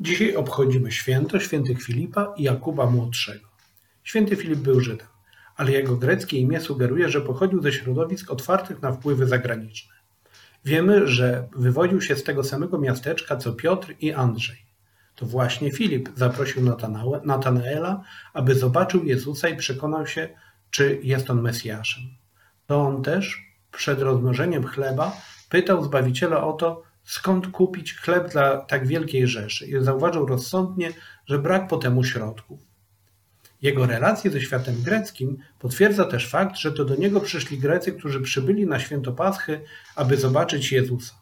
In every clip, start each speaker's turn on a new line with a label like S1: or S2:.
S1: Dzisiaj obchodzimy święto świętych Filipa i Jakuba Młodszego. Święty Filip był Żydem, ale jego greckie imię sugeruje, że pochodził ze środowisk otwartych na wpływy zagraniczne. Wiemy, że wywodził się z tego samego miasteczka co Piotr i Andrzej. To właśnie Filip zaprosił Natanaela, aby zobaczył Jezusa i przekonał się, czy jest on Mesjaszem. To on też, przed rozmnożeniem chleba, pytał Zbawiciela o to, skąd kupić chleb dla tak wielkiej rzeszy i zauważył rozsądnie, że brak po temu środków. Jego relacje ze światem greckim potwierdza też fakt, że to do niego przyszli Grecy, którzy przybyli na święto Paschy, aby zobaczyć Jezusa.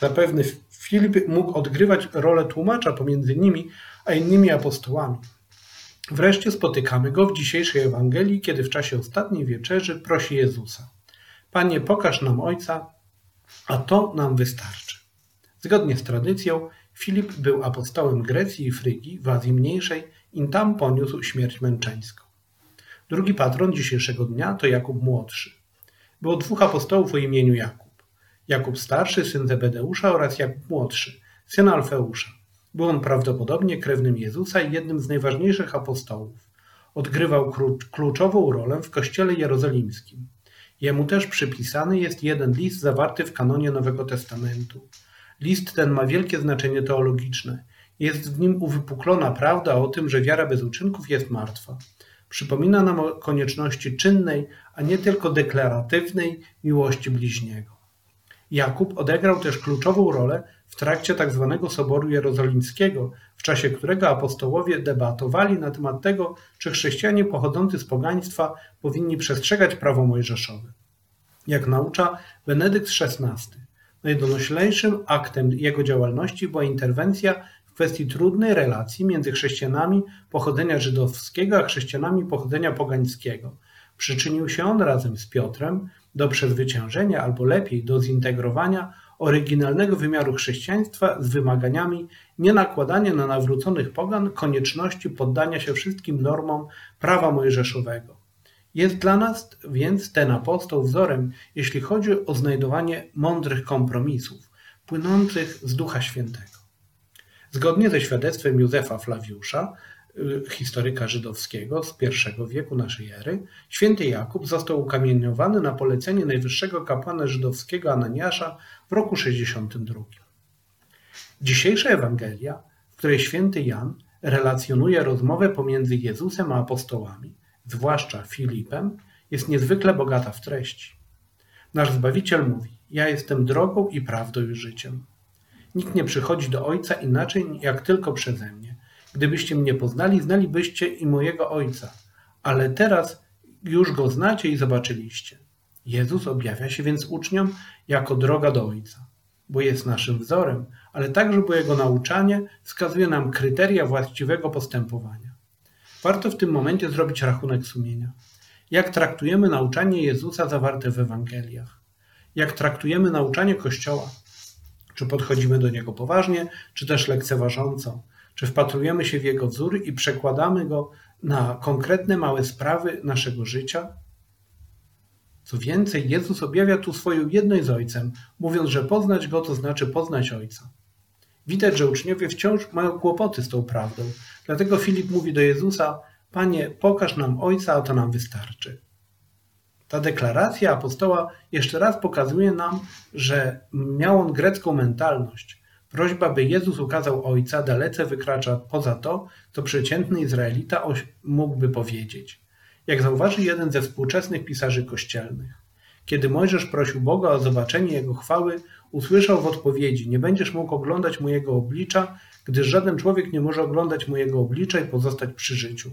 S1: Zapewne Filip mógł odgrywać rolę tłumacza pomiędzy nimi a innymi apostołami. Wreszcie spotykamy go w dzisiejszej Ewangelii, kiedy w czasie ostatniej wieczerzy prosi Jezusa: Panie, pokaż nam Ojca, a to nam wystarczy. Zgodnie z tradycją, Filip był apostołem Grecji i Frygii w Azji Mniejszej i tam poniósł śmierć męczeńską. Drugi patron dzisiejszego dnia to Jakub Młodszy. Było dwóch apostołów o imieniu Jakub. Jakub starszy, syn Zebedeusza oraz Jakub młodszy, syn Alfeusza. Był on prawdopodobnie krewnym Jezusa i jednym z najważniejszych apostołów. Odgrywał kluczową rolę w kościele jerozolimskim. Jemu też przypisany jest jeden list zawarty w kanonie Nowego Testamentu. List ten ma wielkie znaczenie teologiczne. Jest w nim uwypuklona prawda o tym, że wiara bez uczynków jest martwa. Przypomina nam o konieczności czynnej, a nie tylko deklaratywnej miłości bliźniego. Jakub odegrał też kluczową rolę w trakcie tzw. Tak Soboru Jerozolimskiego, w czasie którego apostołowie debatowali na temat tego, czy chrześcijanie pochodzący z pogaństwa powinni przestrzegać prawo mojżeszowe. Jak naucza Benedykt XVI, Najdonoślejszym aktem jego działalności była interwencja w kwestii trudnej relacji między chrześcijanami pochodzenia żydowskiego a chrześcijanami pochodzenia pogańskiego. Przyczynił się on razem z Piotrem do przezwyciężenia, albo lepiej do zintegrowania oryginalnego wymiaru chrześcijaństwa z wymaganiami nie nakładania na nawróconych pogan konieczności poddania się wszystkim normom prawa mojżeszowego. Jest dla nas więc ten apostoł wzorem, jeśli chodzi o znajdowanie mądrych kompromisów, płynących z Ducha Świętego. Zgodnie ze świadectwem Józefa Flawiusza, y, historyka żydowskiego z I wieku naszej ery, święty Jakub został ukamieniowany na polecenie najwyższego kapłana żydowskiego Ananiasza w roku 62. Dzisiejsza Ewangelia, w której święty Jan relacjonuje rozmowę pomiędzy Jezusem a apostołami, zwłaszcza Filipem, jest niezwykle bogata w treści. Nasz Zbawiciel mówi: Ja jestem drogą i prawdą i życiem. Nikt nie przychodzi do Ojca inaczej jak tylko przeze mnie. Gdybyście mnie poznali, znalibyście i mojego Ojca, ale teraz już go znacie i zobaczyliście. Jezus objawia się więc uczniom jako droga do Ojca, bo jest naszym wzorem, ale także bo jego nauczanie wskazuje nam kryteria właściwego postępowania. Warto w tym momencie zrobić rachunek sumienia. Jak traktujemy nauczanie Jezusa zawarte w Ewangeliach? Jak traktujemy nauczanie Kościoła? Czy podchodzimy do niego poważnie, czy też lekceważąco? Czy wpatrujemy się w jego wzór i przekładamy go na konkretne małe sprawy naszego życia? Co więcej, Jezus objawia tu swoją jedność z Ojcem, mówiąc, że poznać Go to znaczy poznać Ojca. Widać, że uczniowie wciąż mają kłopoty z tą prawdą. Dlatego Filip mówi do Jezusa: Panie, pokaż nam Ojca, a to nam wystarczy. Ta deklaracja apostoła jeszcze raz pokazuje nam, że miał on grecką mentalność. Prośba, by Jezus ukazał Ojca, dalece wykracza poza to, co przeciętny Izraelita mógłby powiedzieć. Jak zauważy jeden ze współczesnych pisarzy kościelnych. Kiedy Mojżesz prosił Boga o zobaczenie Jego chwały, usłyszał w odpowiedzi: Nie będziesz mógł oglądać mojego oblicza, gdyż żaden człowiek nie może oglądać mojego oblicza i pozostać przy życiu.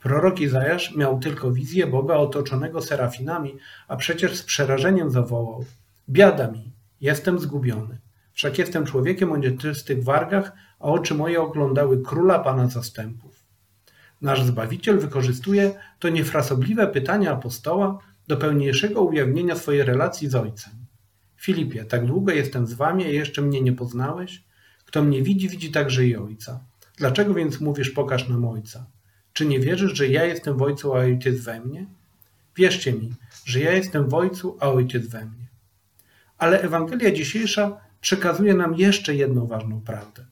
S1: Prorok Izajasz miał tylko wizję Boga otoczonego serafinami, a przecież z przerażeniem zawołał: Biada mi, jestem zgubiony. Wszak jestem człowiekiem o nieczystych wargach, a oczy moje oglądały króla pana zastępów. Nasz Zbawiciel wykorzystuje to niefrasobliwe pytanie apostoła do pełniejszego ujawnienia swojej relacji z Ojcem. Filipie, tak długo jestem z wami, a jeszcze mnie nie poznałeś? Kto mnie widzi, widzi także i Ojca. Dlaczego więc mówisz, pokaż nam Ojca? Czy nie wierzysz, że ja jestem w Ojcu, a Ojciec we mnie? Wierzcie mi, że ja jestem w Ojcu, a Ojciec we mnie. Ale Ewangelia dzisiejsza przekazuje nam jeszcze jedną ważną prawdę.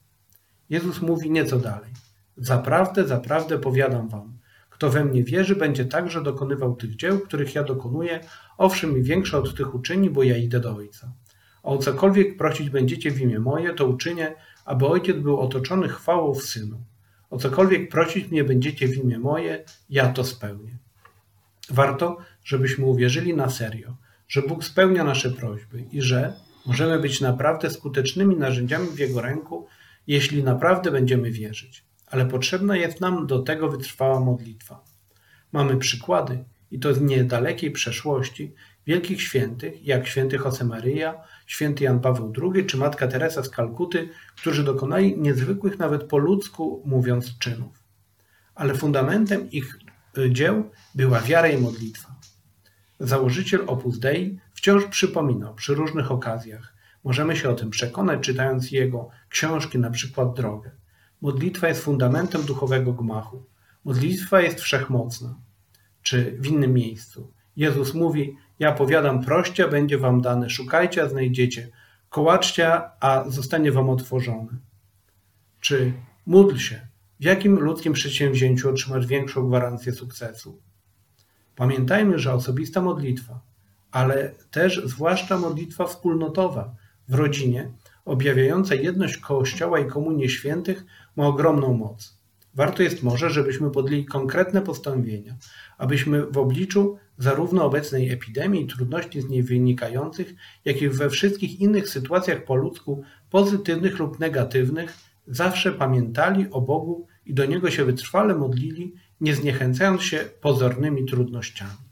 S1: Jezus mówi nieco dalej. Zaprawdę, zaprawdę powiadam wam, kto we mnie wierzy, będzie także dokonywał tych dzieł, których ja dokonuję, owszem i większe od tych uczyni, bo ja idę do Ojca. O cokolwiek prosić będziecie w imię moje, to uczynię, aby Ojciec był otoczony chwałą w Synu. O cokolwiek prosić mnie będziecie w imię moje, ja to spełnię. Warto, żebyśmy uwierzyli na serio, że Bóg spełnia nasze prośby i że możemy być naprawdę skutecznymi narzędziami w Jego ręku, jeśli naprawdę będziemy wierzyć. Ale potrzebna jest nam do tego wytrwała modlitwa. Mamy przykłady, i to z niedalekiej przeszłości, wielkich świętych, jak święty Josemaryja, święty Jan Paweł II czy matka Teresa z Kalkuty, którzy dokonali niezwykłych nawet po ludzku mówiąc czynów. Ale fundamentem ich y, dzieł była wiara i modlitwa. Założyciel Opus Dei wciąż przypominał przy różnych okazjach. Możemy się o tym przekonać, czytając jego książki, na przykład Drogę. Modlitwa jest fundamentem duchowego gmachu. Modlitwa jest wszechmocna. Czy w innym miejscu. Jezus mówi: Ja powiadam, proście, będzie wam dane, szukajcie, a znajdziecie, kołaczcie, a zostanie wam otworzone. Czy módl się, w jakim ludzkim przedsięwzięciu otrzymasz większą gwarancję sukcesu? Pamiętajmy, że osobista modlitwa, ale też zwłaszcza modlitwa wspólnotowa w rodzinie, objawiająca jedność Kościoła i komunię świętych, ma ogromną moc. Warto jest może, żebyśmy podjęli konkretne postanowienia, abyśmy w obliczu zarówno obecnej epidemii i trudności z niej wynikających, jak i we wszystkich innych sytuacjach po ludzku, pozytywnych lub negatywnych, zawsze pamiętali o Bogu i do Niego się wytrwale modlili, nie zniechęcając się pozornymi trudnościami.